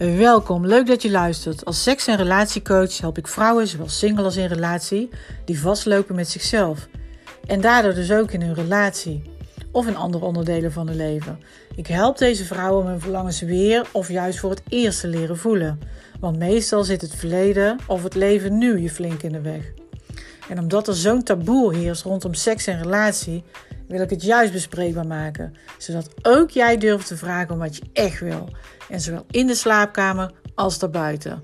Welkom, leuk dat je luistert. Als seks- en relatiecoach help ik vrouwen, zowel single als in relatie, die vastlopen met zichzelf. En daardoor dus ook in hun relatie of in andere onderdelen van hun leven. Ik help deze vrouwen hun verlangens weer of juist voor het eerst te leren voelen. Want meestal zit het verleden of het leven nu je flink in de weg. En omdat er zo'n taboe heerst rondom seks en relatie, wil ik het juist bespreekbaar maken. Zodat ook jij durft te vragen om wat je echt wil. En zowel in de slaapkamer als daarbuiten.